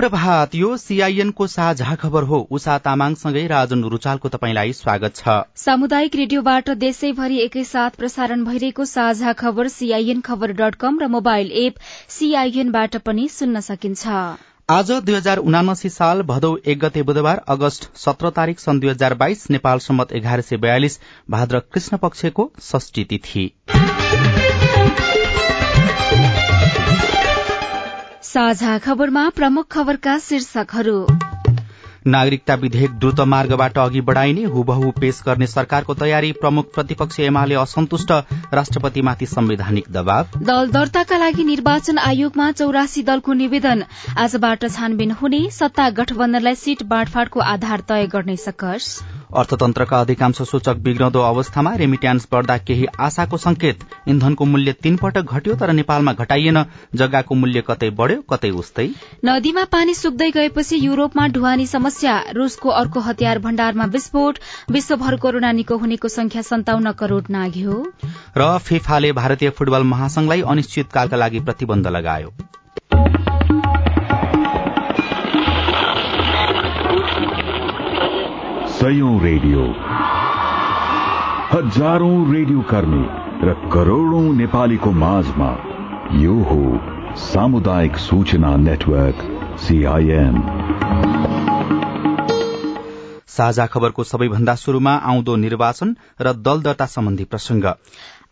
शुभ प्रभात यो सीआईएन को साझा खबर हो। उषा तामाङसँगै राजन रुचालको तपाईँलाई स्वागत छ। सामुदायिक रेडियोबाट देशैभरि एकैसाथ प्रसारण भइरहेको साझा खबर सीआईएन खबर डट कम र मोबाइल एप सीआईएनबाट पनि सुन्न सकिन्छ। आज दुई हजार उनासी साल भदौ एक गते बुधबार अगस्त सत्र तारीक सन् दुई हजार बाइस नेपाल सम्मत एघार सय बयालिस भाद्र कृष्ण पक्षको षष्ठी तिथि। साझा खबरमा प्रमुख खबरका शीर्षकहरू। नागरिकता विधेयक द्रुत मार्गबाट अघि बढ़ाइने हुबहु पेश गर्ने सरकारको तयारी प्रमुख प्रतिपक्ष एमाले असन्तुष्ट राष्ट्रपतिमाथि संवैधानिक दबाव। दल दर्ताका लागि निर्वाचन आयोगमा चौरासी दलको निवेदन। आजबाट छानबिन हुने सत्ता गठबन्धनलाई सीट बाँडफाँडको आधार तय गर्ने सकस। अर्थतन्त्रका अधिकांश सूचक बिग्रदो अवस्थामा रेमिट्यान्स बढ़दा केही आशाको संकेत इन्धनको मूल्य तीन पटक घट्यो तर नेपालमा घटाइएन। जग्गाको मूल्य कतै बढ़्यो कतै उस्तै। नदीमा पानी सुक्दै गएपछि युरोपमा ढुवानी समस्या रूसको अर्को हतियार भण्डारमा विस्फोट विश्वभर कोरोना निको हुनेको संख्या सन्ताउन्न करोड़ नाघ्यो र फिफाले भारतीय फुटबल महासंघलाई अनिश्चितकालका लागि प्रतिबन्ध लगायो। सयौं रेडियो। हजारौं रेडियो कर्मी र करोड़ौं नेपालीको माझमा यो हो सामुदायिक सूचना नेटवर्क सीआईएन साझा खबरको सबैभन्दा शुरूमा आउँदो निर्वाचन र दल दर्ता सम्बन्धी प्रसंग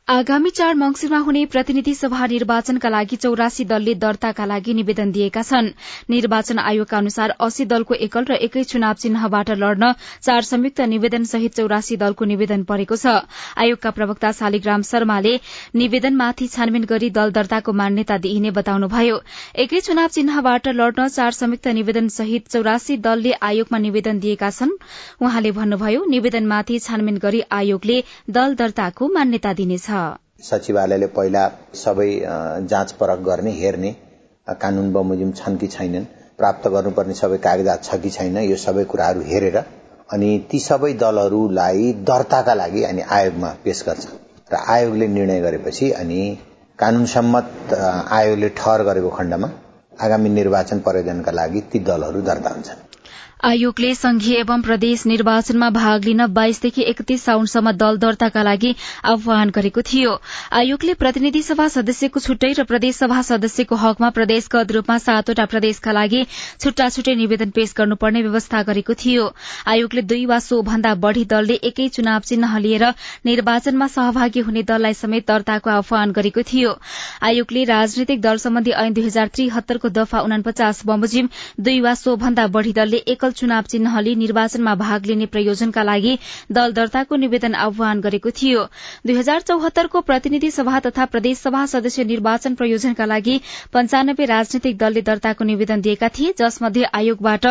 आगामी चार मंगिरमा हुने प्रतिनिधि सभा निर्वाचनका लागि चौरासी दलले दर्ताका लागि निवेदन दिएका छन्। निर्वाचन आयोगका अनुसार अस्सी दलको एकल र एकै चुनाव चिन्हबाट लड्न चार संयुक्त निवेदन सहित चौरासी दलको निवेदन परेको छ। आयोगका प्रवक्ता शालिग्राम शर्माले निवेदनमाथि छानबिन गरी दल दर्ताको मान्यता दिइने बताउनुभयो। एकै चुनाव चिन्हबाट लड्न चार संयुक्त निवेदन सहित चौरासी दलले आयोगमा निवेदन दिएका छन्। उहाँले भन्नुभयो निवेदनमाथि छानबिन गरी आयोगले दल दर्ताको मान्यता दिनेछ। सचिवालयले पहिला सबै जाँच परख गर्ने हेर्ने कानून बमोजिम छन् कि छैनन् प्राप्त गर्नुपर्ने सबै कागजात छ कि छैन यो सबै कुराहरू हेरेर अनि ती सबै दलहरूलाई दर्ताका लागि अनि आयोगमा पेश गर्छ। र आयोगले निर्णय गरेपछि अनि कानून सम्मत आयोगले ठहर गरेको खण्डमा आगामी निर्वाचन प्रयोजनका लागि ती दलहरू दर्ता हुन्छन्। आयोगले संघीय एवं प्रदेश निर्वाचनमा भाग लिन बाइसदेखि एकतीस साउनसम्म दल दर्ताका लागि आह्वान गरेको थियो। आयोगले प्रतिनिधि सभा सदस्यको छुट्टै र प्रदेश सभा सदस्यको हकमा प्रदेशगत रूपमा सातवटा प्रदेशका लागि छुट्टा छुट्टै निवेदन पेश गर्नुपर्ने व्यवस्था गरेको थियो। आयोगले दुई वा सो भन्दा बढ़ी दलले एकै चुनाव चिन्ह लिएर निर्वाचनमा सहभागी हुने दललाई समेत दर्ताको आह्वान गरेको थियो। आयोगले राजनैतिक दल सम्बन्धी ऐन दुई हजार त्रिहत्तरको दफा उनापचास बमोजिम दुई वा सो भन्दा बढ़ी दलले एकल चुनाव चिन्ह लिई निर्वाचनमा भाग लिने प्रयोजनका लागि दल दर्ताको निवेदन आह्वान गरेको थियो। दुई हजार चौहत्तरको प्रतिनिधि सभा तथा प्रदेश सभा सदस्य निर्वाचन प्रयोजनका लागि पञ्चानब्बे राजनैतिक दलले दर्ताको निवेदन दिएका थिए जसमध्ये आयोगबाट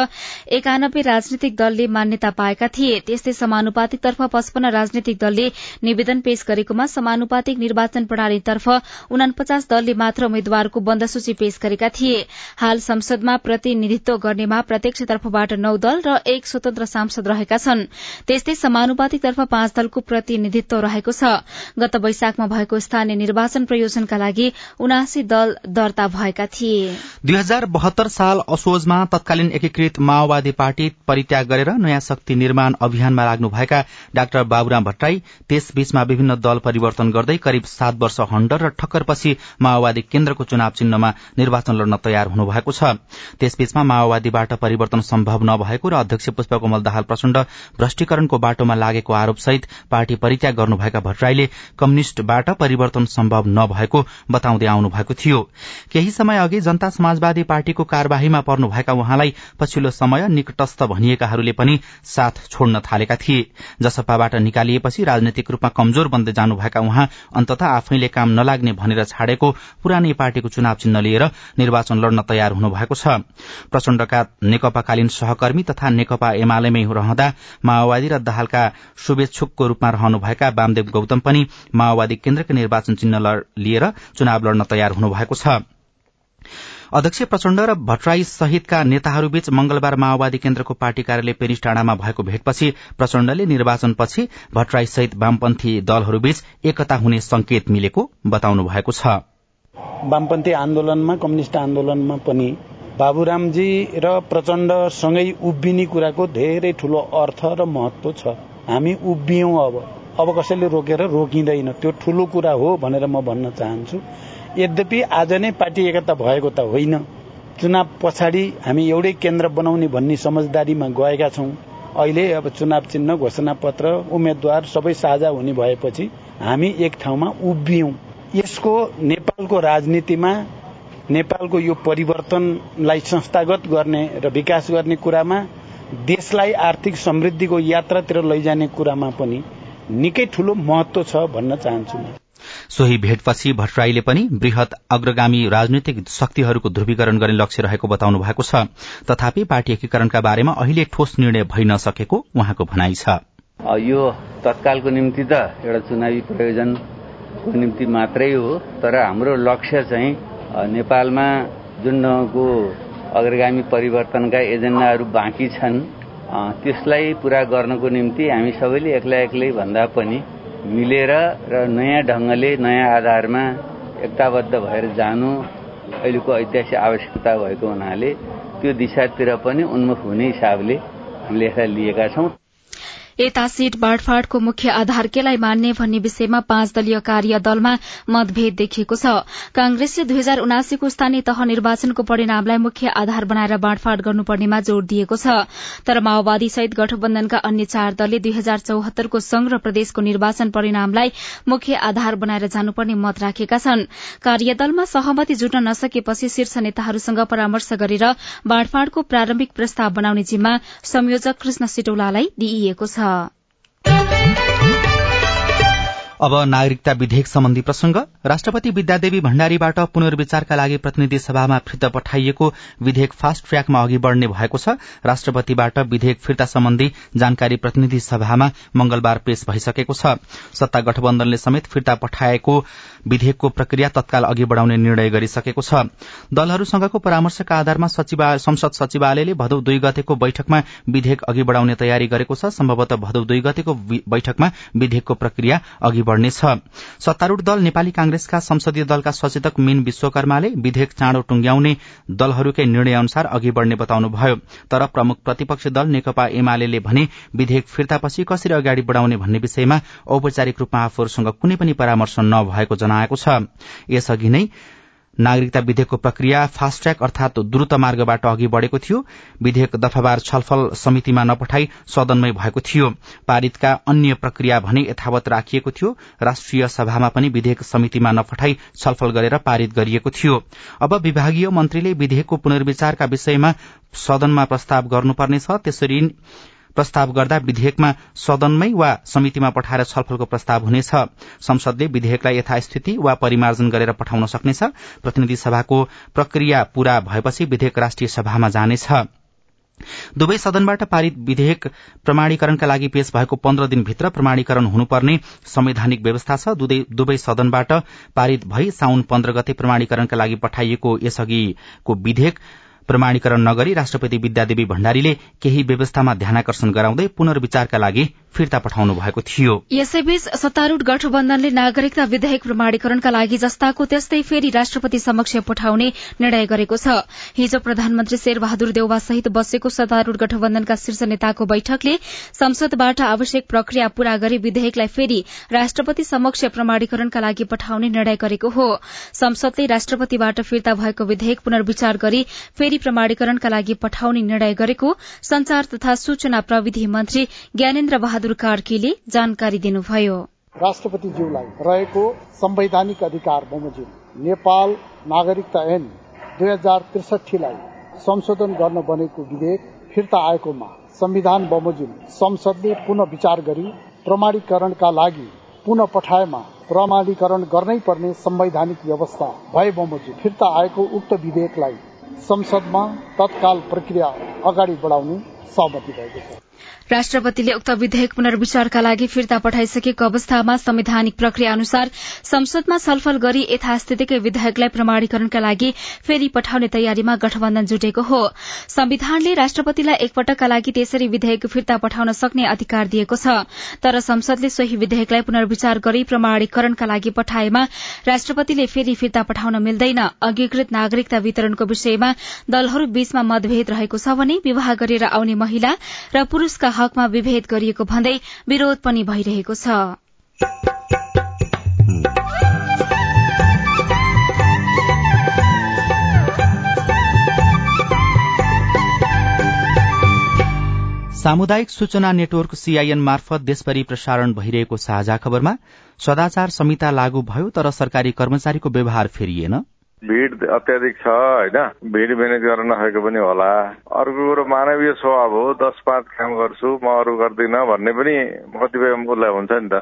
एकानब्बे राजनैतिक दलले मान्यता पाएका थिए। त्यस्तै समानुपातिकतर्फ पचपन्न राजनैतिक दलले निवेदन पेश गरेकोमा समानुपातिक निर्वाचन प्रणालीतर्फ उनापचास दलले मात्र उम्मेद्वारको बन्द सूची पेश गरेका थिए। हाल संसदमा प्रतिनिधित्व गर्नेमा प्रत्यक्षतर्फबाट नौ दल र एक स्वतन्त्र सांसद रहेका छन्। त्यस्तै समानुपातिकतर्फ पाँच दलको प्रतिनिधित्व रहेको छ। गत वैशाखमा भएको स्थानीय निर्वाचन प्रयोजनका लागि उनासी दल दर्ता भएका थिए। दुई हजार बहत्तर साल असोजमा तत्कालीन एकीकृत माओवादी पार्टी परित्याग गरेर नयाँ शक्ति निर्माण अभियानमा लाग्नुभएका डाक्टर बाबुराम भट्टराई त्यसबीचमा विभिन्न दल परिवर्तन गर्दै करिब सात वर्ष हण्डर र ठक्करपछि माओवादी केन्द्रको चुनाव चिन्हमा निर्वाचन लड्न तयार हुनुभएको छ। त्यसबीचमा माओवादीबाट परिवर्तन सम्भव नभएको र अध्यक्ष पुष्पकमल दाहाल प्रचण्ड भ्रष्टीकरणको बाटोमा लागेको आरोपसहित पार्टी परित्याग गर्नुभएका भट्टराईले कम्युनिष्टबाट परिवर्तन सम्भव नभएको बताउँदै आउनु भएको थियो। केही समय अघि जनता समाजवादी पार्टीको कार्यवाहीमा पर्नुभएका उहाँलाई पछिल्लो समय निकटस्थ भनिएकाहरूले पनि साथ छोड्न थालेका थिए। जसपाबाट निकालिएपछि राजनैतिक रूपमा कमजोर बन्दै जानुभएका उहाँ अन्तत आफैले काम नलाग्ने भनेर छाडेको पुरानै पार्टीको चुनाव चिन्ह लिएर निर्वाचन लड्न तयार हुनुभएको छ। प्रचण्डका नेकपाकालीन सहकर्मी तथा नेकपा एमालेमै रहँदा माओवादी र दाहालका शुभेच्छुकको रूपमा रहनुभएका वामदेव गौतम पनि माओवादी केन्द्रका निर्वाचन चिन्ह लिएर चुनाव लड्न तयार हुनुभएको छ। अध्यक्ष प्रचण्ड र भट्टराई सहितका नेताहरूबीच मंगलबार माओवादी केन्द्रको पार्टी कार्यालय पेरिस टाँडामा भएको भेटपछि प्रचण्डले निर्वाचनपछि भट्टराई सहित वामपन्थी दलहरूबीच एकता हुने संकेत मिलेको बताउनु भएको छ। वामपन्थी आन्दोलनमा कम्युनिष्ट आन्दोलनमा पनि बाबुरामजी र प्रचण्डसँगै उभिने कुराको धेरै ठुलो अर्थ र महत्व छ। हामी उभियौँ अब। अब कसैले रोकेर रोकिँदैन। त्यो ठुलो कुरा हो भनेर म भन्न चाहन्छु। यद्यपि आज नै पार्टी एकता भएको त होइन। चुनाव पछाडि हामी एउटै केन्द्र बनाउने भन्ने समझदारीमा गएका छौँ। अहिले अब चुनाव चिन्ह घोषणा पत्र उम्मेद्वार सबै साझा हुने भएपछि हामी एक ठाउँमा उभियौं यसको नेपालको राजनीतिमा नेपालको यो परिवर्तनलाई संस्थागत गर्ने र विकास गर्ने कुरामा देशलाई आर्थिक समृद्धिको यात्रातिर लैजाने कुरामा पनि निकै ठूलो महत्व छ भन्न चाहन्छु म। सोही भेटपछि भट्टराईले पनि वृहत अग्रगामी राजनैतिक शक्तिहरूको ध्रुवीकरण गर्ने लक्ष्य रहेको बताउनु भएको छ। तथापि पार्टी एकीकरणका बारेमा अहिले ठोस निर्णय भइ नसकेको उहाँको भनाइ छ। यो तत्कालको निम्ति त एउटा चुनावी प्रयोजनको निम्ति मात्रै हो तर हाम्रो लक्ष्य चाहिँ नेपालमा जुनको अग्रगामी परिवर्तनका एजेन्डाहरू बाँकी छन्। त्यसलाई पूरा गर्नको निम्ति हामी सबैले एक्लै एक्लै भन्दा पनि मिलेर र नयाँ ढङ्गले नयाँ आधारमा एकताबद्ध भएर जानु अहिलेको ऐतिहासिक आवश्यकता भएको हुनाले त्यो दिशातिर पनि उन्मुख हुने हिसाबले हामीले यसलाई लिएका छौं। यता सीट बाँडफाँडको मुख्य आधार केलाई मान्ने भन्ने विषयमा पाँच दलीय कार्य दलमा मतभेद देखिएको छ। कांग्रेसले दुई हजार उनासीको स्थानीय तह निर्वाचनको परिणामलाई मुख्य आधार बनाएर बाँडफाँड गर्नुपर्नेमा जोड़ दिएको छ। तर माओवादी सहित गठबन्धनका अन्य चार दलले दुई हजार चौहत्तरको संघ र प्रदेशको निर्वाचन परिणामलाई मुख्य आधार बनाएर जानुपर्ने मत राखेका छन्। कार्यदलमा सहमति जुट्न नसकेपछि शीर्ष नेताहरूसँग परामर्श गरेर बाँडफाँडको प्रारम्भिक प्रस्ताव बनाउने जिम्मा संयोजक कृष्ण सिटौलालाई दिइएको छ। छ अब नागरिकता विधेयक सम्बन्धी प्रसंग। राष्ट्रपति विद्यादेवी भण्डारीबाट पुनर्विचारका लागि प्रतिनिधि सभामा फिर्ता पठाइएको विधेयक फास्ट ट्र्याकमा अघि बढ़ने भएको छ। राष्ट्रपतिबाट विधेयक फिर्ता सम्बन्धी जानकारी प्रतिनिधि सभामा मंगलबार पेश भइसकेको छ। सत्ता गठबन्धनले समेत फिर्ता पठाएको विधेयकको प्रक्रिया तत्काल अघि बढ़ाउने निर्णय गरिसकेको छ। दलहरूसँगको परामर्शका आधारमा संसद सचिवालयले भदौ दुई गतेको बैठकमा विधेयक अघि बढ़ाउने तयारी गरेको छ। सम्भवतः भदौ दुई गतेको बैठकमा विधेयकको प्रक्रिया अघि बढ़नेछ सत्तारूढ़ दल नेपाली कांग्रेसका संसदीय दलका सचेतक मीन विश्वकर्माले विधेयक चाँडो टुंग्याउने दलहरूकै निर्णय अनुसार अघि बढ़ने बताउनुभयो। तर प्रमुख प्रतिपक्षी दल नेकपा एमाले भने विधेयक फिर्तापछि कसरी अगाडि बढ़ाउने भन्ने विषयमा औपचारिक रूपमा आफूहरूसँग कुनै पनि परामर्श नभएको जनाएको छ। यसअघि नै नागरिकता विधेयकको प्रक्रिया फास्ट ट्र्याक अर्थात द्रुत मार्गबाट अघि बढ़ेको थियो। विधेयक दफावार छलफल समितिमा नपठाई सदनमै भएको थियो। पारितका अन्य प्रक्रिया भने यथावत राखिएको थियो। राष्ट्रिय सभामा पनि विधेयक समितिमा नपठाई छलफल गरेर पारित गरिएको थियो। अब विभागीय मन्त्रीले विधेयकको पुनर्विचारका विषयमा सदनमा प्रस्ताव गर्नुपर्नेछ। त्यसरी प्रस्ताव गर्दा विधेयकमा सदनमै वा समितिमा पठाएर छलफलको प्रस्ताव हुनेछ। संसदले विधेयकलाई यथास्थिति वा परिमार्जन गरेर पठाउन सक्नेछ। प्रतिनिधि सभाको प्रक्रिया पूरा भएपछि विधेयक राष्ट्रिय सभामा जानेछ। दुवै सदनबाट पारित विधेयक प्रमाणीकरणका लागि पेश भएको पन्ध्र दिनभित्र प्रमाणीकरण हुनुपर्ने संवैधानिक व्यवस्था छ। दुवै सदनबाट पारित भई साउन पन्ध्र गते प्रमाणीकरणका लागि पठाइएको यसअघिको विधेयक प्रमाणीकरण नगरी राष्ट्रपति विद्यादेवी भण्डारीले केही व्यवस्थामा ध्यानकर्षण गराउँदै पुनर्विचारका लागि फिर्ता पठाउनु भएको थियो। यसैबीच सत्तारूढ़ गठबन्धनले नागरिकता विधेयक प्रमाणीकरणका लागि जस्ताको त्यस्तै फेरि राष्ट्रपति समक्ष पठाउने निर्णय गरेको छ। हिजो प्रधानमन्त्री शेरबहादुर देउवा सहित बसेको सत्तारूढ़ गठबन्धनका शीर्ष नेताको बैठकले संसदबाट आवश्यक प्रक्रिया पूरा गरी विधेयकलाई फेरि राष्ट्रपति समक्ष प्रमाणीकरणका लागि पठाउने निर्णय गरेको हो। संसदले राष्ट्रपतिबाट फिर्ता भएको विधेयक पुनर्विचार गरी फेरि प्रमाणीकरणका लागि पठाउने निर्णय गरेको संचार तथा सूचना प्रविधि मन्त्री ज्ञानेन्द्र बहादुर कार्कीले जानकारी दिनुभयो। राष्ट्रपतिज्यूलाई रहेको संवैधानिक अधिकार बमोजिम नेपाल नागरिकता ऐन दुई हजार त्रिसठीलाई संशोधन गर्न बनेको विधेयक फिर्ता आएकोमा संविधान बमोजिम संसदले पुनः विचार गरी प्रमाणीकरणका लागि पुनः पठाएमा प्रमाणीकरण गर्नै पर्ने संवैधानिक व्यवस्था भए बमोजिम फिर्ता आएको उक्त विधेयकलाई संसदमा तत्काल प्रक्रिया अगाडि बढाउने सहमति भएको छ। राष्ट्रपतिले उक्त विधेयक पुनर्विचारका लागि फिर्ता पठाइसकेको अवस्थामा संवैधानिक प्रक्रिया अनुसार संसदमा छलफल गरी यथास्थितिकै विधेयकलाई प्रमाणीकरणका लागि फेरि पठाउने तयारीमा गठबन्धन जुटेको हो। संविधानले राष्ट्रपतिलाई एकपटकका लागि त्यसरी विधेयक फिर्ता पठाउन सक्ने अधिकार दिएको छ। तर संसदले सोही विधेयकलाई पुनर्विचार गरी प्रमाणीकरणका लागि पठाएमा राष्ट्रपतिले फेरि फिर्ता पठाउन मिल्दैन। अंगीकृत नागरिकता वितरणको विषयमा दलहरू बीचमा मतभेद रहेको छ भने विवाह गरेर आउने महिला र पुरूषका हकमा विभेद गरिएको भन्दै विरोध पनि भइरहेको छ। सामुदायिक सूचना नेटवर्क सीआईएन मार्फत देशभरि प्रसारण भइरहेको साझा खबरमा सदाचार संहिता लागू भयो तर सरकारी कर्मचारीको व्यवहार फेरिएन। भिड अत्याधिक छ होइन? भिड म्यानेज गर्न नसकेको पनि होला। अर्को कुरो मानवीय स्वभाव हो दस पाँच काम गर्छु म अरू गर्दिनँ भन्ने पनि कतिपय उसलाई हुन्छ नि त।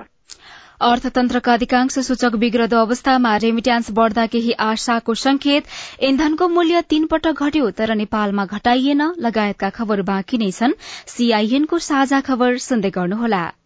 अर्थतन्त्रका अधिकांश सूचक बिग्रदो अवस्थामा रेमिट्यान्स बढ़दा केही आशाको संकेत इन्धनको मूल्य तीन पटक घट्यो तर नेपालमा घटाइएन लगायतका खबर बाँकी नै छन्। सीआईएनको साझा खबर सुन्दै गर्नुहोला।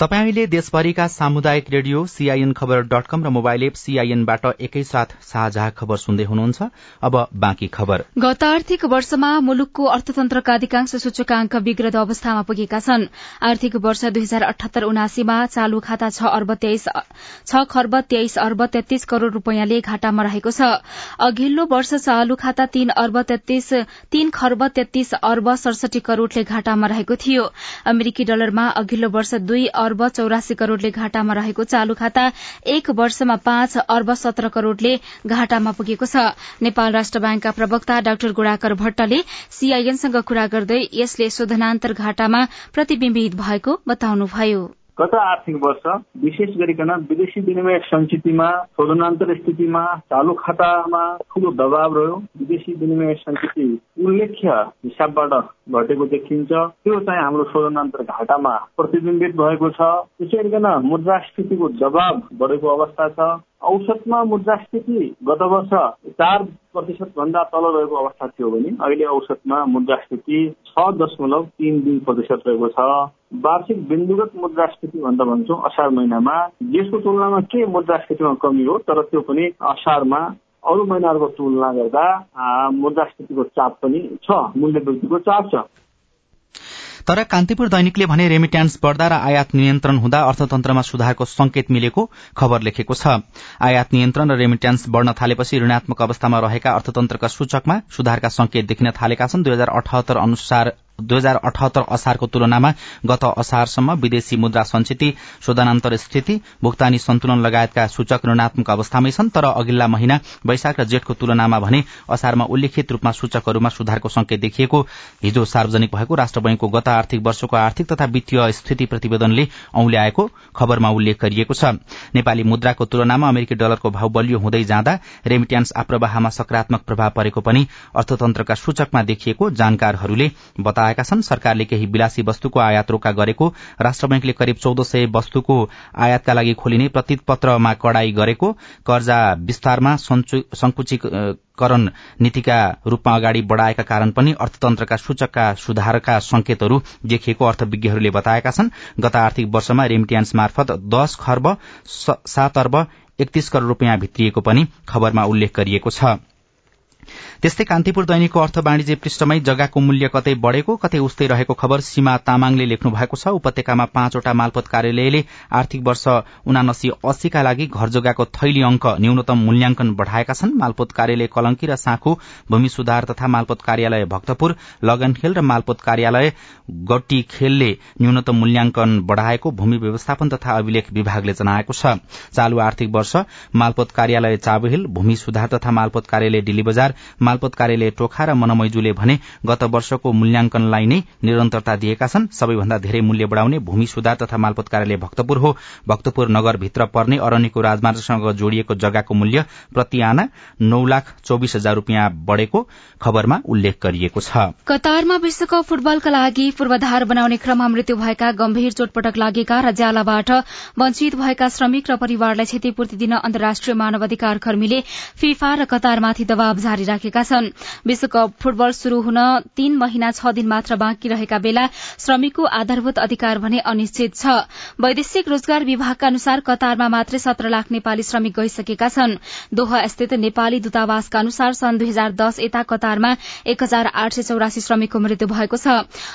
तपाईँले देशभरिका सामुदायिक रेडियो सीआईएन खबर डट कम र मोबाइल एप सीआईएनबाट एकैसाथ साझा खबर सुन्दै हुनुहुन्छ। अब बाँकी खबर। गत आर्थिक वर्षमा मुलुकको अर्थतन्त्रका अधिकांश सूचकांक विग्रत अवस्थामा पुगेका छन्। आर्थिक वर्ष दुई हजार अठहत्तर उनासीमा चालू खाता छ खर्ब तेइस अर्ब तेत्तीस करोड़ रूपियाँले घाटामा रहेको छ। अघिल्लो वर्ष चालू खाता तीन अर्ब तीन खर्ब तेत्तीस अर्ब सडसठी करोड़ले घाटामा रहेको थियो। अमेरिकी डलरमा अघिल्लो वर्ष दुई अर्ब चौरासी करोड़ले घाटामा रहेको चालू खाता एक वर्षमा पाँच अर्ब सत्र करोड़ले घाटामा पुगेको छ। नेपाल राष्ट्र ब्याङ्कका प्रवक्ता डाक्टर गुणाकर भट्टले सीआईएनसँग कुरा गर्दै यसले शोधनान्तर घाटामा प्रतिविम्बित भएको बताउनुभयो। गत आर्थिक वर्ष? विशेष गरिकन विदेशी विनिमय संचितिमा शोधनान्तर स्थितिमा चालू खातामा ठूलो दबाव रह्यो। विदेशी विनिमय संचिति उल्लेख्य हिसाबबाट घटेको देखिन्छ। त्यो चाहिँ हाम्रो शोधनान्तर घाटामा प्रतिबिम्बित भएको छ। त्यसै गरिकन मुद्रास्फीतिको दबाव बढेको अवस्था छ। औसतमा मुद्रास्फीति गत वर्ष चार प्रतिशत भन्दा तल रहेको अवस्था थियो भने अहिले औसतमा मुद्रास्फीति छ दशमलव तीन दुई प्रतिशत रहेको छ। वार्षिक बिन्दुगत मुद्रास्फीति भन्दा भन्छौँ असार महिनामा। यसको तुलनामा के मुद्रास्फीतिमा कमी हो तर त्यो पनि असारमा अरू महिनाहरूको तुलना गर्दा मुद्रास्फीतिको चाप पनि छ मूल्य वृद्धिको चाप छ। तर कान्तिपुर दैनिकले भने रेमिट्यान्स बढ़दा र आयात नियन्त्रण हुँदा अर्थतन्त्रमा सुधारको संकेत मिलेको खबर लेखेको छ। आयात नियन्त्रण र रेमिट्यान्स बढ़न थालेपछि ऋणात्मक अवस्थामा रहेका अर्थतन्त्रका सूचकमा सुधारका संकेत देखिन थालेका छन्। दुई हजार अठहत्तर अनुसार दुई हजार अठहत्तर असारको तुलनामा गत असारसम्म विदेशी मुद्रा संचिति शोधनान्तर स्थिति भुक्तानी सन्तुलन लगायतका सूचक ऋणात्मक अवस्थामै छन् तर अघिल्ला महिना वैशाख र जेठको तुलनामा भने असारमा उल्लेखित रूपमा सूचकहरूमा सुधारको संकेत देखिएको हिजो सार्वजनिक भएको राष्ट्र बैंकको गत आर्थिक वर्षको आर्थिक तथा वित्तीय स्थिति प्रतिवेदनले औंल्याएको खबरमा उल्लेख गरिएको छ। नेपाली मुद्राको तुलनामा अमेरिकी डलरको भाव बलियो हुँदै जाँदा रेमिट्यान्स आप्रवाहमा सकारात्मक प्रभाव परेको पनि अर्थतन्त्रका सूचकमा देखिएको जानकारहरूले बताएका छन्। सरकारले केही विलासी वस्तुको आयात रोका गरेको राष्ट्र बैंकले करिब चौध सय वस्तुको आयातका लागि खोलिने प्रतिपत्रमा कड़ाई गरेको कर्जा विस्तारमा संकुचीकरण नीतिका रूपमा अगाडि बढ़ाएका कारण पनि अर्थतन्त्रका सूचकका सुधारका संकेतहरू देखिएको अर्थविज्ञहरूले बताएका छन्। गत आर्थिक वर्षमा रेमिट्यान्स मार्फत दश खर्ब सात अर्ब एकतीस करोड़ रूपियाँ भित्रिएको पनि खबरमा उल्लेख गरिएको छ। त्यस्तै कान्तिपुर दैनिकको अर्थ वाणिज्य पृष्ठमै जग्गाको मूल्य कतै बढ़ेको कतै उस्तै रहेको खबर सीमा तामाङले लेख्नु भएको छ। उपत्यकामा पाँचवटा मालपत कार्यालयले आर्थिक वर्ष उनासी अस्सीका लागि घर जग्गाको थैली अंक न्यूनतम मूल्याङ्कन बढ़ाएका छन्। मालपोत कार्यालय कलंकी र साँखु भूमि सुधार तथा मालपोत कार्यालय भक्तपुर लगनखेल र मालपोत कार्यालय गट्टी खेलले न्यूनतम मूल्याङ्कन बढ़ाएको भूमि व्यवस्थापन तथा अभिलेख विभागले जनाएको छ। चालू आर्थिक वर्ष मालपोत कार्यालय चाबहिल भूमि सुधार तथा मालपोत कार्यालय डिल्ली बजार मालपोत कार्यालय टोखा र मनमैजूले भने गत वर्षको मूल्याङ्कनलाई नै निरन्तरता दिएका छन्। सबैभन्दा धेरै मूल्य बढ़ाउने भूमि सुधार तथा मालपोत कार्यालय भक्तपुर हो। भक्तपुर नगरभित्र पर्ने अरण्यको राजमार्गसँग जोडिएको जग्गाको मूल्य प्रति आना नौ लाख चौबिस हजार रूपियाँ बढ़ेको खबरमा उल्लेख गरिएको छ। कतारमा विश्वकप फुटबलका लागि पूर्वाधार बनाउने क्रममा मृत्यु भएका गम्भीर चोटपटक लागेका र ज्यालाबाट वञ्चित भएका श्रमिक र परिवारलाई क्षतिपूर्ति दिन अन्तर्राष्ट्रिय मानवाधिकार कर्मीले फिफा र कतारमाथि दबाव जारी राखेका छन्। विश्वकप फुटबल शुरू हुन तीन महिना छ दिन मात्र बाँकी रहेका बेला श्रमिकको आधारभूत अधिकार भने अनिश्चित छ। वैदेशिक रोजगार विभागका अनुसार कतारमा मात्रै सत्र लाख नेपाली श्रमिक गइसकेका छन्। दोहा स्थित नेपाली दूतावासका अनुसार सन् दुई हजार दस यता कतारमा एक हजार आठ सय चौरासी श्रमिकको मृत्यु भएको छ।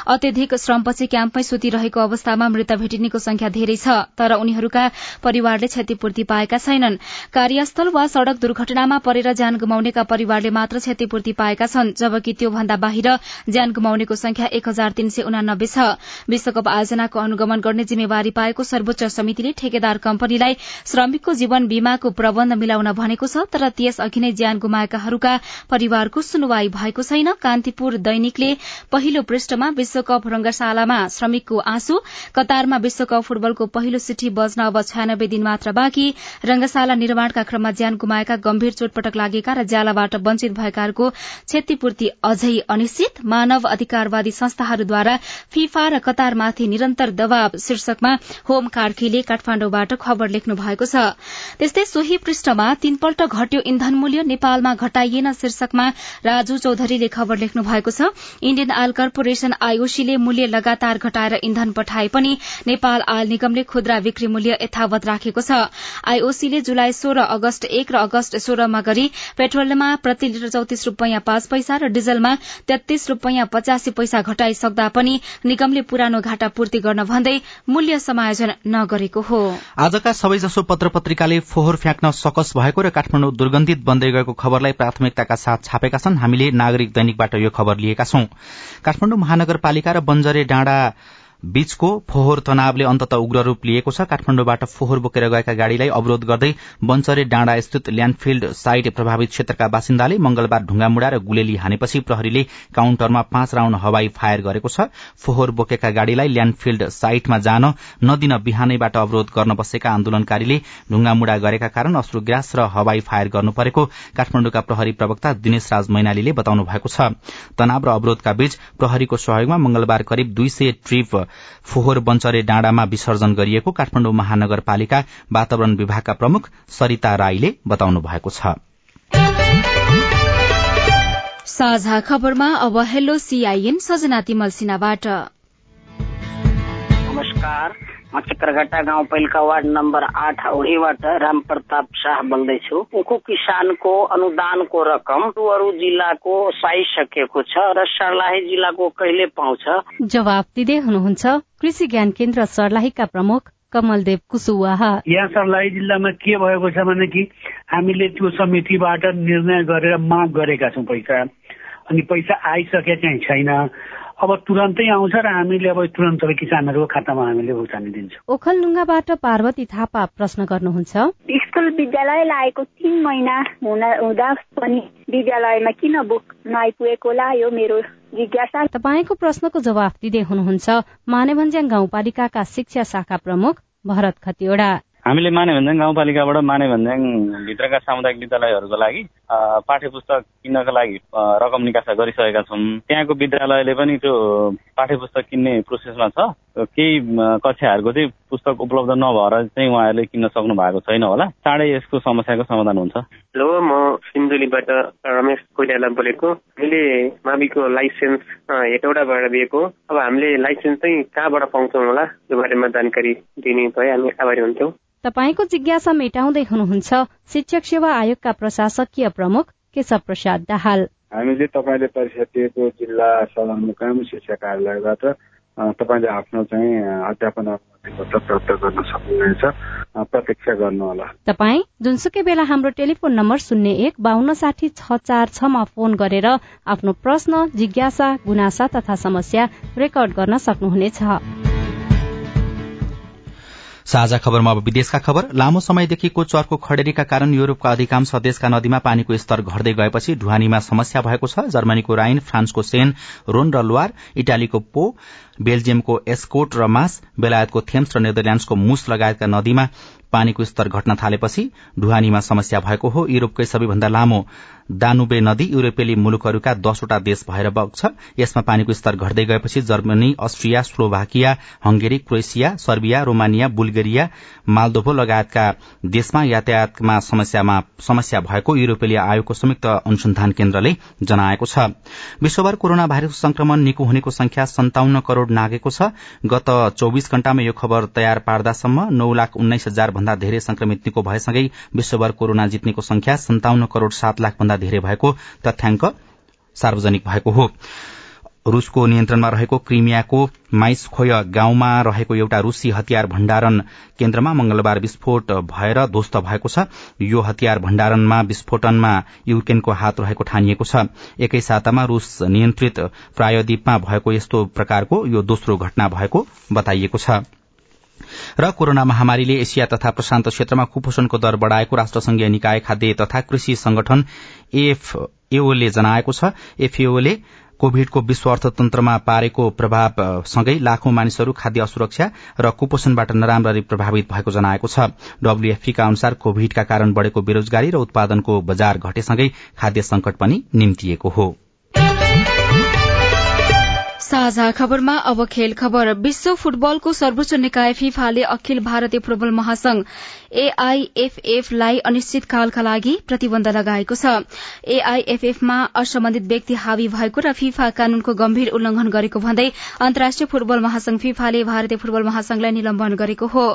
अत्यधिक श्रमपछि क्याम्पमै सुतिरहेको अवस्थामा मृत भेटिनेको संख्या धेरै छ तर उनीहरूका परिवारले क्षतिपूर्ति पाएका छैनन्। कार्यस्थल वा सड़क दुर्घटनामा परेर ज्यान गुमाउनेका परिवारले मात्र क्षतिपूर्ति पाएका छन् जबकि त्योभन्दा बाहिर ज्यान गुमाउनेको संख्या एक हजार तीन सय उनानब्बे छ। विश्वकप आयोजनाको अनुगमन गर्ने जिम्मेवारी पाएको सर्वोच्च समितिले ठेकेदार कम्पनीलाई श्रमिकको जीवन बीमाको प्रबन्ध मिलाउन भनेको छ तर त्यस अघि नै ज्यान गुमाएकाहरूका परिवारको सुनवाई भएको छैन। कान्तिपुर दैनिकले पहिलो पृष्ठमा विश्वकप रंगशालामा श्रमिकको आँसु कतारमा विश्वकप फुटबलको पहिलो सिठी बज्न अब छयानब्बे दिन मात्र बाँकी। रंगशाला निर्माणका क्रममा ज्यान गुमाएका गम्भीर चोटपटक लागेका र ज्यालाबाट वञ्चित भएकाहरूको क्षतिपूर्ति अझै अनिश्चित। मानव अधिकारवादी संस्थाहरूद्वारा फिफा र कतारमाथि निरन्तर दबाव शीर्षकमा होम कार्कीले काठमाण्डुबाट खबर लेख्नु भएको छ। त्यस्तै सोही पृष्ठमा तीनपल्ट घट्यो इन्धन मूल्य नेपालमा घटाइएन शीर्षकमा राजु चौधरीले खबर लेख्नु भएको छ। इण्डियन आयल कर्पोरेशन आईओसीले मूल्य लगातार घटाएर इन्धन पठाए पनि नेपाल आयल निगमले खुद्रा बिक्री मूल्य यथावत राखेको छ। आईओसीले जुलाई सोह्र अगस्त एक र अगस्त सोह्रमा गरी पेट्रोलमा प्रति लिटर चौतिस रूपियाँ पाँच पैसा र डिजलमा तेत्तीस रूपियाँ पचासी पैसा घटाइसक्दा पनि निगमले पुरानो घाटा पूर्ति गर्न भन्दै मूल्य समायोजन नगरेको हो। आजका सबैजसो पत्र पत्रिकाले फोहोर फ्याँक्न सकस भएको र काठमाडौँ दुर्गन्धित बन्दै गएको खबरलाई प्राथमिकताका साथ छापेका छन्। हामीले नागरिक दैनिकबाट यो खबर लिएका छौं। काठमाडौँ महानगरपालिका र बन्जरे डाँडा बीचको फोहोर तनावले अन्तत उग्र रूप लिएको छ। काठमाण्डुबाट फोहोर बोकेर गएका गाड़ीलाई अवरोध गर्दै बन्चरे डाँडा स्थित ल्याण्डफिल्ड साइट प्रभावित क्षेत्रका बासिन्दाले मंगलबार ढुङ्गामुडा र गुलेली हानेपछि प्रहरीले काउन्टरमा पाँच राउण्ड हवाई फायर गरेको छ। फोहोर बोकेका गाड़ीलाई ल्याण्डफिल्ड साइटमा जान नदिन बिहानैबाट अवरोध गर्न बसेका आन्दोलनकारीले ढुङ्गामुडा गरेका कारण अश्रुग्रास र हवाई फायर गर्नु परेको काठमाण्डुका प्रहरी प्रवक्ता दिनेश राज मैनालीले बताउनु भएको छ। तनाव र अवरोधका बीच प्रहरीको सहयोगमा मंगलबार करिब दुई सय ट्रिप फोहोर बन्चरे डाँडामा विसर्जन गरिएको काठमाडौँ महानगरपालिका वातावरण विभागका प्रमुख सरिता राईले बताउनु भएको छ। साझा खबरमा अब हेलो सीआईएन सजना तिमल सिन्हाबाट। नमस्कार। म चित्रघट्टा गाउँपालिका वार्ड नम्बर आठ औरीबाट राम प्रताप शाह बोल्दैछु। उखु किसानको अनुदानको रकम अरू जिल्लाको पाइसकेको छ र सर्लाही जिल्लाको कहिले पाउँछ? जवाब दिँदै हुनुहुन्छ कृषि ज्ञान केन्द्र सर्लाहीका प्रमुख कमलदेव कुसुवाहा। यहाँ सर्लाही जिल्लामा के भएको छ भने कि हामीले त्यो समितिबाट निर्णय गरेर माग गरेका छौँ पैसा। अनि पैसा आइसके चाहिँ छैन। अब तुरन्तै आउँछ र हामीले अब तुरन्त किसानहरूको खातामा हामीले भुक्तानी दिन्छौँ। ओखलढुङ्गाबाट पार्वती थापा प्रश्न गर्नुहुन्छ। स्कुल विद्यालय लागेको तिन महिना हुँदा पनि विद्यालयमा किन बुक नआइपुगेको होला यो मेरो जिज्ञासा। तपाईँको प्रश्नको जवाफ दिँदै हुनुहुन्छ मानेभन्ज्याङ गाउँपालिकाका शिक्षा शाखा प्रमुख भरत खतिवड़ा। हामीले माने भन्ज्याङ गाउँपालिकाबाट माने भन्ज्याङ भित्रका सामुदायिक विद्यालयहरूको लागि पाठ्य पुस्तक किन्नका लागि रकम निकासा गरिसकेका छौँ। त्यहाँको विद्यालयले पनि त्यो पाठ्य पुस्तक किन्ने प्रोसेसमा छ। केही कक्षाहरूको चाहिँ पुस्तक उपलब्ध नभएर चाहिँ उहाँहरूले किन्न सक्नु भएको छैन होला। चाँडै यसको समस्याको समाधान हुन्छ। हेलो म सिन्धुलीबाट रमेश कोइराला बोलेको। हामीले माविको लाइसेन्स हेटौडाबाट दिएको। अब हामीले लाइसेन्स चाहिँ कहाँबाट पाउँछौँ होला? त्यो बारेमा जानकारी दिने भए हामी आभारी हुन्थ्यौँ। तपाईँको जिज्ञासा मेटाउँदै हुनुहुन्छ शिक्षक सेवा आयोगका प्रशासकीय प्रमुख केशव प्रसाद दाहाल। हामीले तपाईँले परीक्षा दिएको जिल्ला सदरमुकाम शिक्षा कार्यालयबाट तपाईँले आफ्नो चाहिँ अध्यापन पत्र प्राप्त तपाईँ जुनसुकै बेला हाम्रो टेलिफोन नम्बर शून्य एक बान्न साठी छ चार छमा फोन गरेर आफ्नो प्रश्न जिज्ञासा गुनासा तथा समस्या रेकर्ड गर्न सक्नुहुनेछ। साझा खबरमा अब विदेशका खबर। लामो समयदेखिको चर्को खडेरीका कारण युरोपका अधिकांश देशका नदीमा पानीको स्तर घट्दै गएपछि ढुवानीमा समस्या भएको छ। जर्मनीको राइन फ्रान्सको सेन रोन र लुवार इटालीको पो बेल्जियमको एस्कोट र मास बेलायतको थेम्स र नेदरल्याण्डसको मुस लगायतका नदीमा पानीको स्तर घट्न थालेपछि ढुवानीमा समस्या भएको हो। युरोपकै सबैभन्दा लामो दानुबे नदी युरोपेली मुलुकहरूका दसवटा देश भएर बग्छ। यसमा पानीको स्तर घट्दै गएपछि Germany Austria Slovakia Hungary Croatia Serbia Romania Bulgaria Moldova लगायतका देशमा यातायातमा समस्या भएको युरोपेली आयोगको संयुक्त अनुसन्धान केन्द्रले जनाएको छ। विश्वभर कोरोना भाइरस संक्रमण निको हुनेको संख्या सन्ताउन्न करोड़ नागेको छ। गत चौविस घण्टामा यो खबर तयार पार्दासम्म नौ लाख उन्नाइस हजार भन्दा धेरै संक्रमित निको भएसँगै विश्वभर कोरोना जित्नेको संख्या सन्ताउन्न करोड़ सात लाख भन्दा धेरै भएको तथ्याङ्क सार्वजनिक भएको हो। रूसको नियन्त्रणमा रहेको क्रिमियाको माइसखोय गाउँमा रहेको एउटा रूसी हतियार भण्डारण केन्द्रमा मंगलबार विस्फोट भएर ध्वस्त भएको छ। यो हतियार भण्डारणमा विस्फोटनमा युक्रेनको हात रहेको ठानिएको छ। एकै सातामा रूस नियन्त्रित प्रायद्वीपमा भएको यस्तो प्रकारको यो दोस्रो घटना भएको बताइएको छ। र कोरोना महामारीले एसिया तथा प्रशान्त क्षेत्रमा कुपोषणको दर बढ़ाएको राष्ट्रसंघीय निकाय खाद्य तथा कृषि संगठन एफएओले जनाएको छ। एफएओले कोविडको विश्व अर्थतन्त्रमा पारेको प्रभावसँगै लाखौं मानिसहरू खाद्य असुरक्षा र कुपोषणबाट नराम्ररी प्रभावित भएको जनाएको छ। डब्ल्यूएफपीका अनुसार कोविडका कारण बढ़ेको बेरोजगारी र उत्पादनको बजार घटेसँगै खाद्य संकट पनि निम्तिएको हो। साझा खबरमा अब खेल खबर। विश्व फुटबलको सर्वोच्च निकाय फिफाले अखिल भारतीय फुटबल महासंघ एआईएफएफलाई अनिश्चितकालका लागि प्रतिबन्ध लगाएको छ। एआईएफएफमा असम्बन्धित व्यक्ति हावी भएको र फिफा कानूनको गम्भीर उल्लंघन गरेको भन्दै अन्तर्राष्ट्रिय फुटबल महासंघ फिफाले भारतीय फुटबल महासंघलाई निलम्बन गरेको हो।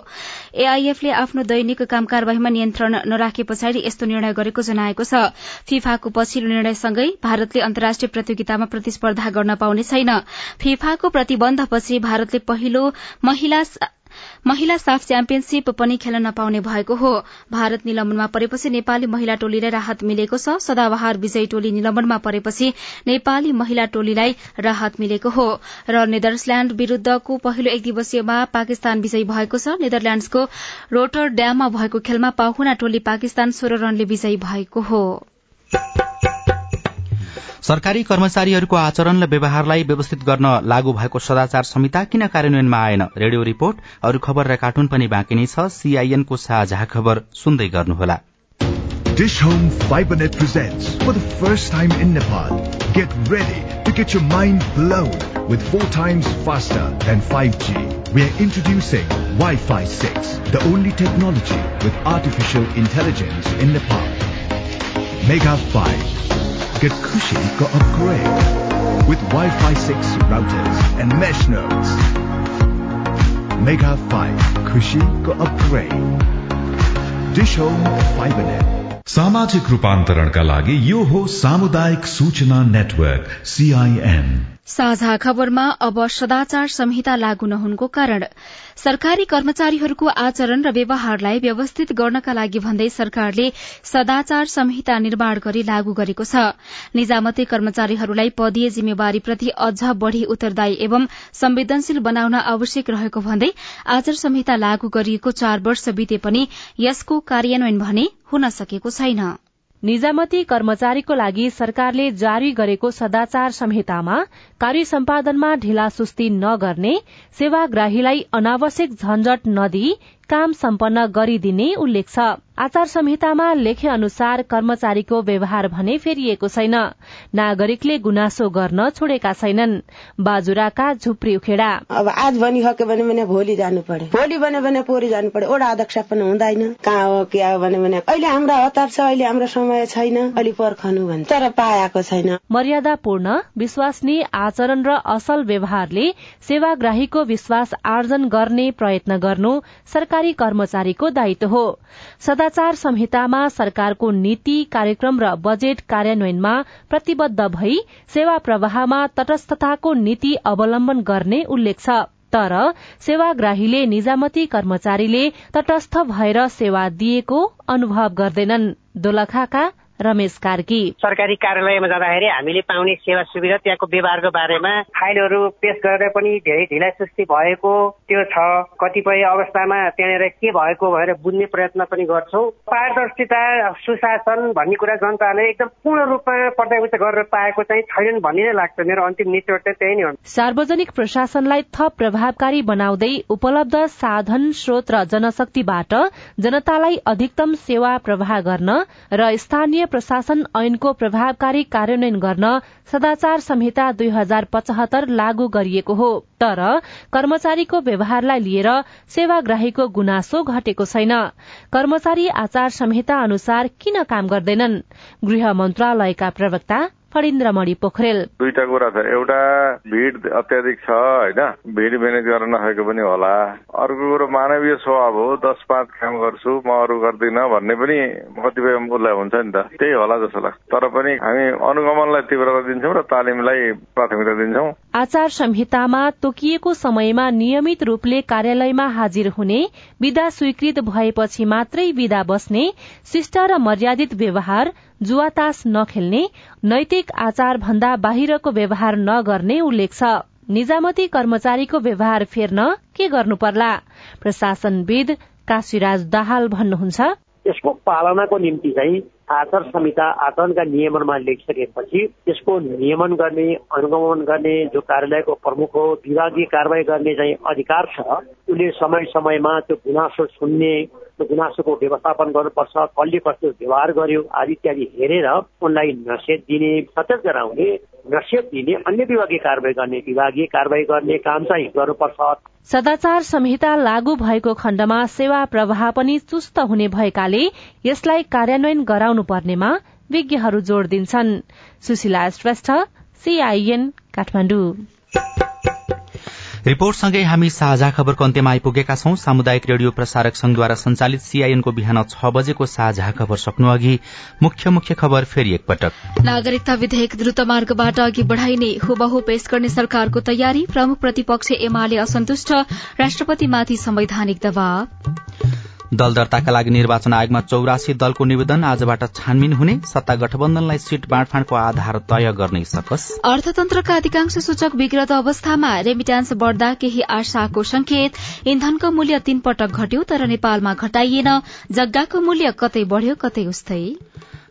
एआईएफले आफ्नो दैनिक काम कार्यवाहीमा नियन्त्रण नराखे पछाडि यस्तो निर्णय गरेको जनाएको छ। फिफाको पछिल्लो निर्णयसँगै भारतले अन्तर्राष्ट्रिय प्रतियोगितामा प्रतिस्पर्धा गर्न पाउने छैन। फिफाको प्रतिबन्धपछि भारतले पहिलो महिला महिला साफ च्याम्पियनशीप पनि खेल्न नपाउने भएको हो। भारत निलम्बनमा परेपछि नेपाली महिला टोलीलाई राहत मिलेको छ। सदाबहार विजयी टोली निलम्बनमा परेपछि नेपाली महिला टोलीलाई राहत मिलेको हो। र नेदरल्याण्ड विरूद्धको पहिलो एक दिवसीयमा पाकिस्तान विजयी भएको छ। नेदरल्याण्डसको रोटर ड्याममा भएको खेलमा पाहुना टोली पाकिस्तान सोह्र रनले विजयी भएको हो। सरकारी कर्मचारीहरूको आचरण र व्यवहारलाई व्यवस्थित गर्न लागू भएको सदाचार संहिता किन कार्यान्वयनमा आएन रेडियो रिपोर्ट अरू खबर र कार्टुन पनि बाँकी नै छ सीआईएनको साझा खबर सुन्दै गर्नुहोला Dish Home FiberNet presents for the first time in Nepal. Get ready to get your mind blown with four times faster than 5G. We are introducing Wi-Fi 6, the only technology with artificial intelligence in Nepal. Mega 5 Get Kushi got upgrade with Wi-Fi 6 routers and mesh nodes. Mega 5 Kushi got upgrade. Dish Home FiberNet. सामाजिक रूपान्तरणका लागि यो हो सामुदायिक सूचना network CIN साझा खबरमा अब सदाचार संहिता लागू नहुनुको कारण सरकारी कर्मचारीहरूको आचरण र व्यवहारलाई व्यवस्थित गर्नका लागि भन्दै सरकारले सदाचार संहिता निर्माण गरी लागू गरेको छ। निजामती कर्मचारीहरूलाई पदीय जिम्मेवारीप्रति अझ बढ़ी उत्तरदायी एवं संवेदनशील बनाउन आवश्यक रहेको भन्दै आचार संहिता लागू गरिएको चार वर्ष बिते पनि यसको कार्यान्वयन भने हुन सकेको छैन। निजामती कर्मचारीको लागि सरकारले जारी गरेको सदाचार संहितामा कार्य सम्पादनमा ढिलासुस्ती नगर्ने सेवाग्राहीलाई अनावश्यक झन्झट नदिई काम सम्पन्न गरिदिने उल्लेख छ। आचार संहितामा लेखे अनुसार कर्मचारीको व्यवहार भने फेरिएको छैन। नागरिकले गुनासो गर्न छोडेका छैनन्। बाजुराका झुप्री उखेडा। अब आज भनिसक्यो भने भने भोलि जानु पर्यो भोलि भने भने पोहोर जानु पर्यो ओडा अध्यक्ष पनि हुँदैन। कहाँ हो के हो भने भने। अहिले हाम्रो हतार छ अहिले हाम्रो समय छैन। अलि पर्खनु भन्छ। तर पाएको छैन। मर्यादापूर्ण विश्वासनीय आचरण र असल व्यवहारले सेवाग्राहीको विश्वास आर्जन गर्ने प्रयत्न गर्नु सरकारी कर्मचारीको दायित्व हो। सदा सदाचार संहितामा सरकारको नीति कार्यक्रम र बजेट कार्यान्वयनमा प्रतिबद्ध भई सेवा प्रवाहमा तटस्थताको नीति अवलम्बन गर्ने उल्लेख छ। तर सेवाग्राहीले निजामती कर्मचारीले तटस्थ भएर सेवा दिएको अनुभव गर्दैनन्। दोलखाका रमेश कार्की। सरकारी कार्यालयमा जाँदाखेरि हामीले पाउने सेवा सुविधा त्यहाँको व्यवहारको बारेमा फाइलहरू पेश गरेर पनि धेरै ढिलाइ सुस्ती भएको त्यो छ। कतिपय अवस्थामा त्यहाँनिर के भएको भनेर बुझ्ने प्रयत्न पनि गर्छौँ। पारदर्शिता सुशासन भन्ने कुरा जनताले एकदम पूर्ण रूपमा पर्यावृत्त गरेर पाएको चाहिँ छैनन् भन्ने नै लाग्छ। मेरो अन्तिम निचोड चाहिँ त्यही नै हो। सार्वजनिक प्रशासनलाई थप प्रभावकारी बनाउँदै उपलब्ध साधन स्रोत र जनशक्तिबाट जनतालाई अधिकतम सेवा प्रवाह गर्न र स्थानीय प्रशासन ऐनको प्रभावकारी कार्यान्वयन गर्न सदाचार संहिता दुई हजार पचहत्तर लागू गरिएको हो। तर कर्मचारीको व्यवहारलाई लिएर सेवाग्राहीको गुनासो घटेको छैन। कर्मचारी आचार संहिता अनुसार किन काम गर्दैनन्? गृह मन्त्रालयका प्रवक्ता फणिन्द्रमणि पोखरेल। दुईटा कुरा छ। एउटा भिड अत्याधिक छ होइन? भिड म्यानेज गर्न नसकेको पनि होला। अर्को कुरो मानवीय स्वभाव हो। दस पाँच काम गर्छु म अरू गर्दिनँ भन्ने पनि कतिपय उसलाई हुन्छ नि त। त्यही होला जस्तो लाग्छ। तर पनि हामी अनुगमनलाई तीव्रता दिन्छौँ र तालिमलाई प्राथमिकता दिन्छौँ। आचार संहितामा तोकिएको समयमा नियमित रूपले कार्यालयमा हाजिर हुने विदा स्वीकृत भएपछि मात्रै विदा बस्ने शिष्ट र मर्यादित व्यवहार जुवातास नखेल्ने नैतिक आचार भन्दा बाहिरको व्यवहार नगर्ने उल्लेख छ। निजामती कर्मचारीको व्यवहार फेर्न के गर्नु पर्ला प्रशासनविद काशीराज दाहाल भन्नुहुन्छ। यसको पालनाको निम्ति चाहिँ आचार संहिता आचरणका नियमनमा लेखिसकेपछि त्यसको नियमन गर्ने अनुगमन गर्ने जो कार्यालयको प्रमुख हो विभागीय कारवाही गर्ने चाहिँ अधिकार छ। उसले समय समयमा त्यो गुनासो सुन्ने गुनासोको व्यवस्थापन गर्नुपर्छ। कसले कस्तो व्यवहार गर्यो आदि इत्यादि हेरेर उनलाई नसेध दिने सचेत गराउने नसेध दिने अन्य विभागीय कारवाही गर्ने विभागीय कारवाही गर्ने काम चाहिँ गर्नुपर्छ। सदाचार संहिता लागू भएको खण्डमा सेवा प्रवाह पनि चुस्त हुने भएकाले यसलाई कार्यान्वयन गराउनु पर्नेमा विज्ञहरू जोड़ दिन्छन्। सुशीला श्रेष्ठ सीआईएन काठमाडौँ। रिपोर्टसँगै हामी साझा खबरको अन्त्यमा आइपुगेका छौं। सामुदायिक रेडियो प्रसारक संघद्वारा संचालित सीआईएनको बिहान छ बजेको साझा खबर सक्नु अघि मुख्य मुख्य खबर फेरि एकपटक। नागरिकता विधेयक द्रुत मार्गबाट अघि बढ़ाइने हुबहु पेश गर्ने सरकारको तयारी। प्रमुख प्रतिपक्ष एमाले असन्तुष्ट। राष्ट्रपतिमाथि संवैधानिक दबाव। दल दर्ताका लागि निर्वाचन आयोगमा चौरासी दलको निवेदन आजबाट छानबिन हुने सत्ता गठबन्धनलाई सीट बाँडफाँडको आधार तय गर्ने सकस। अर्थतन्त्रका अधिकांश सूचक विगत अवस्थामा रेमिट्यान्स बढ़दा केही आशाको संकेत। इन्धनको मूल्य तीन पटक घट्यो तर नेपालमा घटाइएन। जग्गाको मूल्य कतै बढ़्यो कतै उस्तै।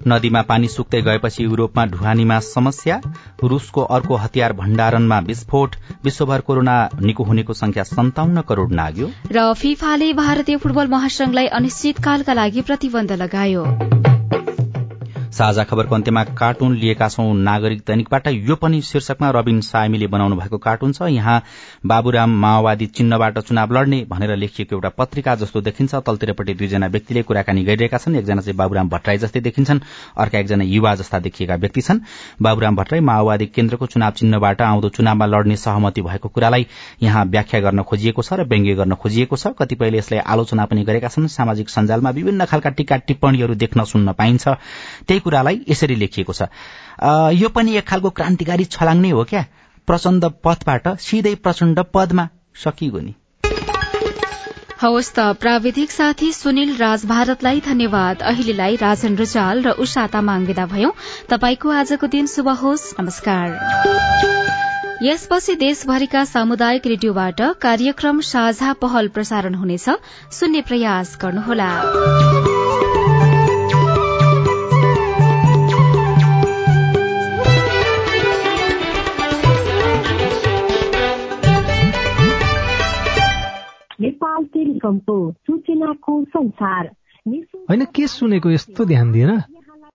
नदीमा पानी सुक्दै गएपछि युरोपमा ढुवानीमा समस्या रूसको अर्को हतियार भण्डारणमा विस्फोट विश्वभर कोरोना निको हुनेको संख्या सन्ताउन्न करोड़ नाग्यो। र फिफाले भारतीय फुटबल महासंघलाई अनिश्चितकालका लागि प्रतिबन्ध लगायो। साझा खबरको अन्त्यमा कार्टुन लिएका छौं नागरिक दैनिकबाट। यो पनि शीर्षकमा रविन साइमीले बनाउनु भएको कार्टुन छ। यहाँ बाबुराम माओवादी चिन्हबाट चुनाव लड्ने भनेर लेखिएको एउटा पत्रिका जस्तो देखिन्छ। तलतिरपट्टि दुईजना व्यक्तिले कुराकानी गरिरहेका छन्। एकजना चाहिँ बाबुराम भट्टराई जस्तै देखिन्छन्। अर्का एकजना युवा जस्ता देखिएका व्यक्ति छन्। बाबुराम भट्टराई माओवादी केन्द्रको चुनाव चिन्हबाट आउँदो चुनावमा लड्ने सहमति भएको कुरालाई यहाँ व्याख्या गर्न खोजिएको छ र व्यङ्ग्य गर्न खोजिएको छ। कतिपयले यसलाई आलोचना पनि गरेका छन्। सामाजिक सञ्जालमा विभिन्न खालका टीका टिप्पणीहरू देख्न सुन्न पाइन्छ। त्यही कुरालाई यसरी लेखिएको छ। यो पनि एक खालको क्रान्तिकारी छलाङ नै हो क्या? प्रचण्ड पथबाट सिधै प्रचण्ड पदमा सकिगो नि। हवस् त प्राविधिक साथी सुनिल राज भारतलाई धन्यवाद। अहिलेलाई राजन रुचाल र उषा तामाङ विदा भयौं। तपाईँको आजको दिन शुभ होस्। नमस्कार। यसपछि देशभरिका सामुदायिक रेडियोबाट कार्यक्रम साझा पहल प्रसारण हुनेछ। सुन्ने प्रयास गर्नुहोला। नेपाल टेलिकमको सूचनाको संसार होइन के सुनेको यस्तो ध्यान दिएन?